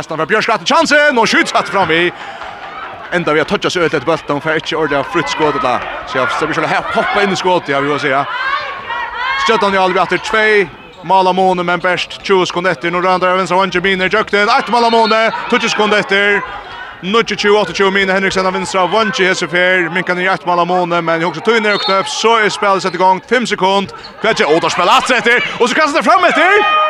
Nästan var Björk hatt chansen och skjuts att fram i. Ända vi har touchat så ett bulta och får inte ordentligt frutt skottet där. Så jag ska försöka här hoppa in i skottet jag vill säga. Stöttan ju aldrig efter 2. Malamone men bäst 20 sekunder efter nu rundar även så Angemine Jökten. Att Malamone touchar sekunder efter. 22-28 Mina Henriksen av vinstra Vanchi Hesefer, minkan i ett mål av månen, men också tunner och knöpp, så är spelet satt igång, 5 sekund, kvätje, och där spelar att efter, och så kastar det fram efter!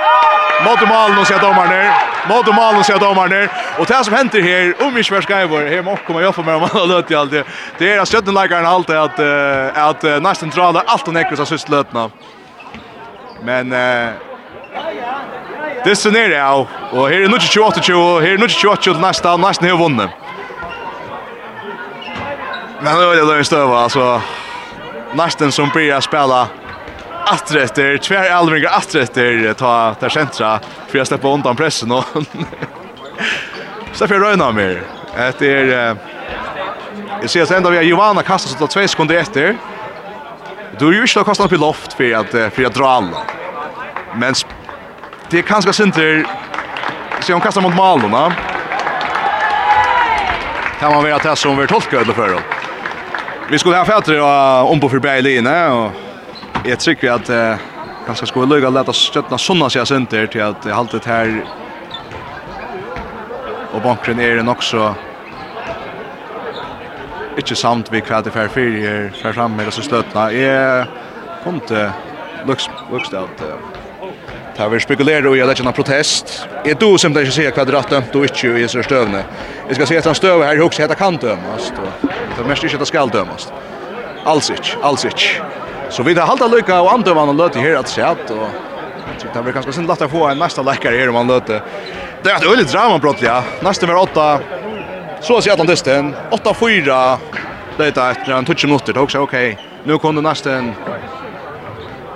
Mot mål, och ser domaren ner, mot mål, och ser domaren ner, och det som händer här, om vi svär skajvor, här måste komma jobba med om man har löt i allt det, det är att stöttenläkaren alltid att, att, att nästan drar allt och nekras av sysslötna. Men, eh, Det ser ned av, og her er 28-20, og her er 28-20 til neste, og nesten har vunnet. Men nå er det løy støva, altså. Nesten som blir å spille atretter, tver elvinger atretter, ta der sentra, for jeg slipper undan pressen, og slipper jeg røyna mer. Det er, jeg ser at enda vi har Giovanna kastet seg til 2 sekunder etter, Du er jo ikke da kastet opp i loft for at, for at dra alla. Men det är kanske synter så hon kastar mot mål va? Kan man vara att som vi tolkar det för då. Vi skulle ha fätter om på förbi linjen och jag tycker att eh, kanske skulle lägga lätta stöttna såna sig synter till att haltet här och bankren är den också inte samt vi kvar det för fyra för fram med så stöttna är kom till lux lux out Det har vi spekulerat och jag lägger en protest. Är du som det inte ser kvadraten, då är inte i så stövne. Vi ska se att han stöver här också heter kan dömas. Det mest inte att skall dömas. Alls inte, alls inte. Så vi har halta lycka och andövan och i här att se att och så det blir kanske synd lätt att få en nästa läkare här om man löter. Det är ett öligt drama brott ja. Nästa var åtta. så ser jag att han dysten. Åtta, 8-4 är ett, en touch minuter. Det också okej. Nu kommer nästa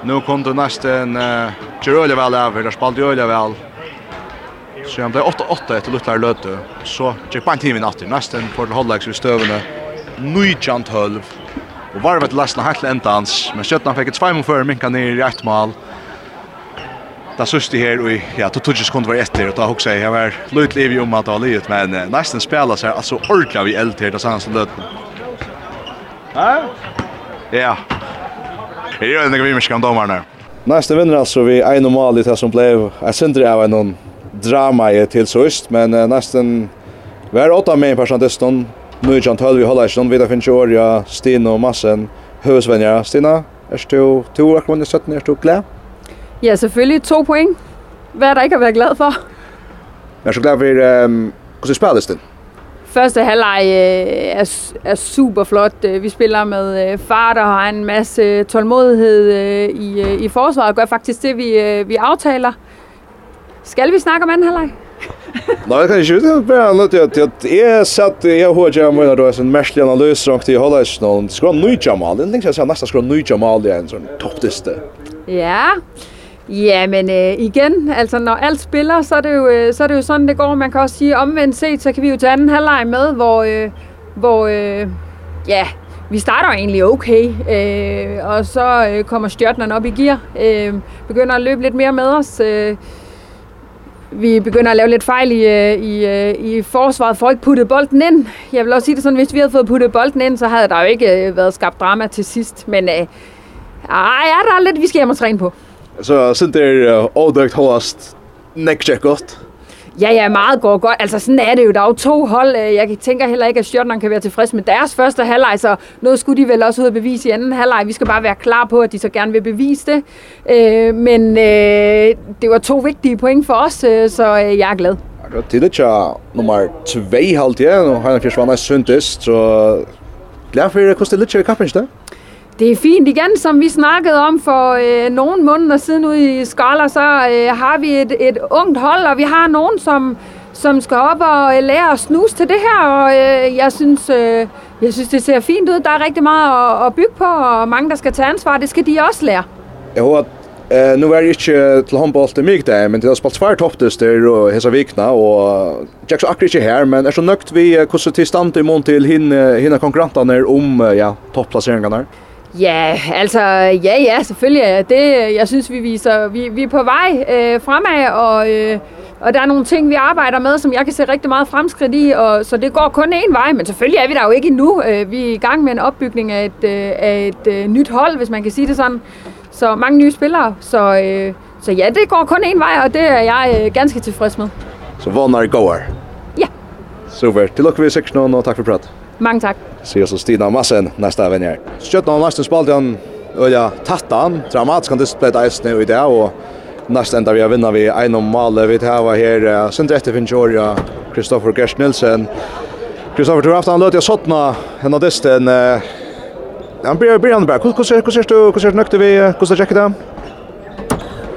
Nu kom det nästan uh, Gerolja väl över, där spalt Gerolja väl. Så han blev 8-8 efter Lutlar Löte. Så gick på en timme natt, nästan på den halvlek så stövna. Nujant halv. Och varvet lastna helt ända hans, men Sjötnan fick ett svaj för minka ner i ett mål. Da sust det här och ja, to tog sekunder var etter, og da då jeg, jeg var løyt liv i om at det var livet men uh, nästan spelas här alltså ordla vi eld här där sanns Löte. Ja. Ja. Det är en vi med domarna. Nästa vinner alltså vi en och mål det som blev. Jag syns av någon drama i till sist, men nästan var åtta med person dessutom. Nu John Tull vi håller sig vidare finns ju ja Stina och Massen. Husvänner Stina. Är du två och man är 17 är du glad? Ja, selvfølgelig to point. Hvad er der ikke at være glad for? Jag är så glad för... um, hur spelar det Første halvleg øh, er, er super flot. Vi spiller med øh, far, der har en masse tålmodighed øh, i, øh, i forsvaret, og gør faktisk det, vi, øh, vi aftaler. Skal vi snakke om anden halvleg? Nej, kan ikke. Det er bare nødt til at jeg satt, jeg har gjerne mye da, en merskelig analyse rundt i Hollandsnålen. Det skal være nøytjamal. Det er ikke jeg sier nesten skal være nøytjamal i en sånn toppdiste. Ja, yeah. Ja, men øh, igen, altså når alt spiller, så er, det jo, øh, så er det jo sådan, det går. Man kan også sige, omvendt set, så kan vi jo tage anden halvleg med, hvor, øh, hvor øh, ja, vi starter egentlig okay. Øh, og så øh, kommer stjørtnerne op i gear, øh, begynder at løbe lidt mere med os. Øh, vi begynder at lave lidt fejl i, i, i forsvaret, for ikke puttet bolden ind. Jeg vil også sige det sådan, hvis vi havde fået puttet bolden ind, så havde der jo ikke været skabt drama til sidst. Men øh, ej, er der lidt, vi skal hjem og træne på. Så sind der overdøgt host neck check godt. Ja, ja, meget går godt. Altså, sådan er det jo. Der er jo to hold. Jeg tænker heller ikke, at Stjørnerne kan være tilfreds med deres første halvleg, så noget skulle de vel også ud og bevise i anden halvleg. Vi skal bare være klar på, at de så gerne vil bevise det. Øh, men øh, det var to vigtige point for os, øh, så jeg er glad. Akkurat til det, nummer 2 halvt, ja. og har jeg en fyrst så glad for, hvordan det lidt i kappen, ikke det? Det er fint igen, som vi snakkede om for øh, nogle måneder siden ude i Skoller, så øh, har vi et, et ungt hold, og vi har nogen, som, som skal op og øh, lære at snuse til det her, og øh, jeg synes... Øh, jeg synes, det ser fint ud. Der er rigtig meget at, at bygge på, og mange, der skal tage ansvar, det skal de også lære. Jeg håber, Eh nu var det ju till handboll til mig där men det har spalt tvær topptester och hesa vikna och Jacks akkurat ikkje här men är så nökt vi hvordan till stand i mån till hin hinna konkurrenterna om ja, topplaceringarna. Ja, altså ja ja, selvfølgelig er det jeg synes vi viser vi vi er på vej øh, fremad og øh, og der er nogle ting vi arbejder med som jeg kan se rigtig meget fremskridt i og så det går kun én vej, men selvfølgelig er vi der jo ikke endnu. Øh, vi er i gang med en opbygning af et øh, af et øh, nyt hold, hvis man kan sige det sådan. Så mange nye spillere, så øh, så ja, det går kun én vej og det er jeg øh, ganske tilfreds med. Så hvor når går? Ja. Super. Til lukker vi 6 nå og takk for prat. Mange takk. Sier så Stina Massen, nästa venn her. Skjøtten av Larsen Spaldian, Øya Tattan, dramatisk kan display eisen i det, og nästa enda vi har vinna vi en om Male, vi tar her, sender etter Finchorja, Kristoffer Gersh Nilsen. Kristoffer, du har haft han løt i Sottna, henne av disten, han blir blir han bara. Hur ser du hur ser du nökte vi hur ser checka dem?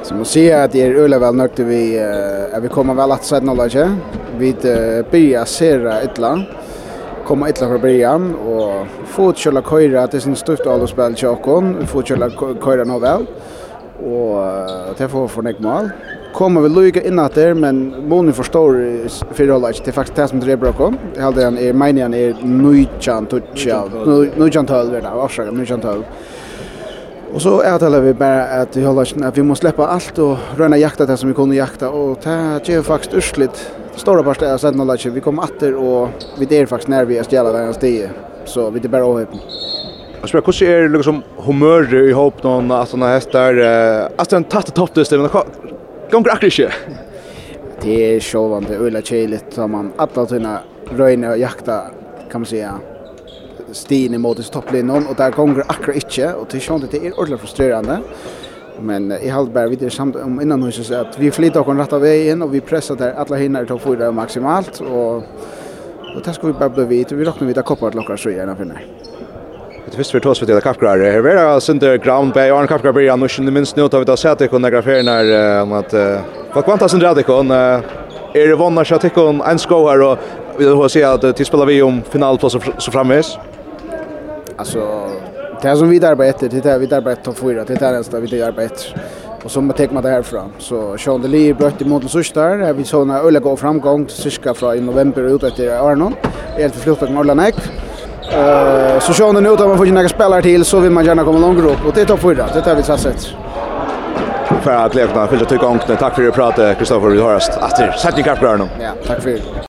Så man ser att det är öle väl nökte vi att vi kommer väl att sätta nolla, inte. Vi uh, börjar se illa komma illa från början och fortsätta köra det till sin största allspel Chakon fortsätta köra nå väl och det får för nek mål kommer vi lycka in att där men Moni förstår för det alltså det faktiskt det som det bra kom jag hade en i meningen är nujjan tutcha nujjan tal där avskära nujjan tal Och så är vi bara att vi håller att vi måste släppa allt och röna jakta det som vi kunde jakta och det är faktiskt urslitt. Stora parter är sett noe vi kommer åter och vi är faktiskt när vi er stjæla där en så vi det bara öppen. Jag spelar hur är liksom humör i hopp någon att såna hästar att en tatte topptes det men gånger akkurat inte. Det är självande öla chelet som man att att röna och jakta kan man säga stien mot i topplinjen, og der gonger akkurat ikke, og til sånn at det er ordentlig frustrerende. Men i halde bare videre samt om innan hus så at vi flyter och rett av veien, og vi presser der alle hinner til å få maksimalt, og, og det skal vi bare bli vidt, og vi råkner vidt av koppar til okker så gjerne finner. Det visste vi tås vi til kapgrar. Her är det center Ground Bay, Arne kapgrar blir han, og minst nå tar vi da sett ikon negra ferner, om at vad kvanta Sunder Adikon, er det vannar seg tikon en skå her, og vi vil si at tilspiller vi om finalplass så framvis? Ja. Alltså det som vi där på efter, det där vi där på topp 4, det där nästa vi där på efter. Och så man tar man det här fram. Så Sean de Lee bröt i mot Sustar, där vi såna öle gå framgång cirka från i november ut efter Arnon. Helt förflyttat med Norrland Ek. Eh så Sean nu tar man får ju några spelare till så vill man gärna komma långt upp och det är topp 4. Det där vi satsat för att lekna. Fyllde tycka ångtene. Tack för att du pratade, Kristoffer. Vi hörs. Att det är särskilt Ja, tack för det.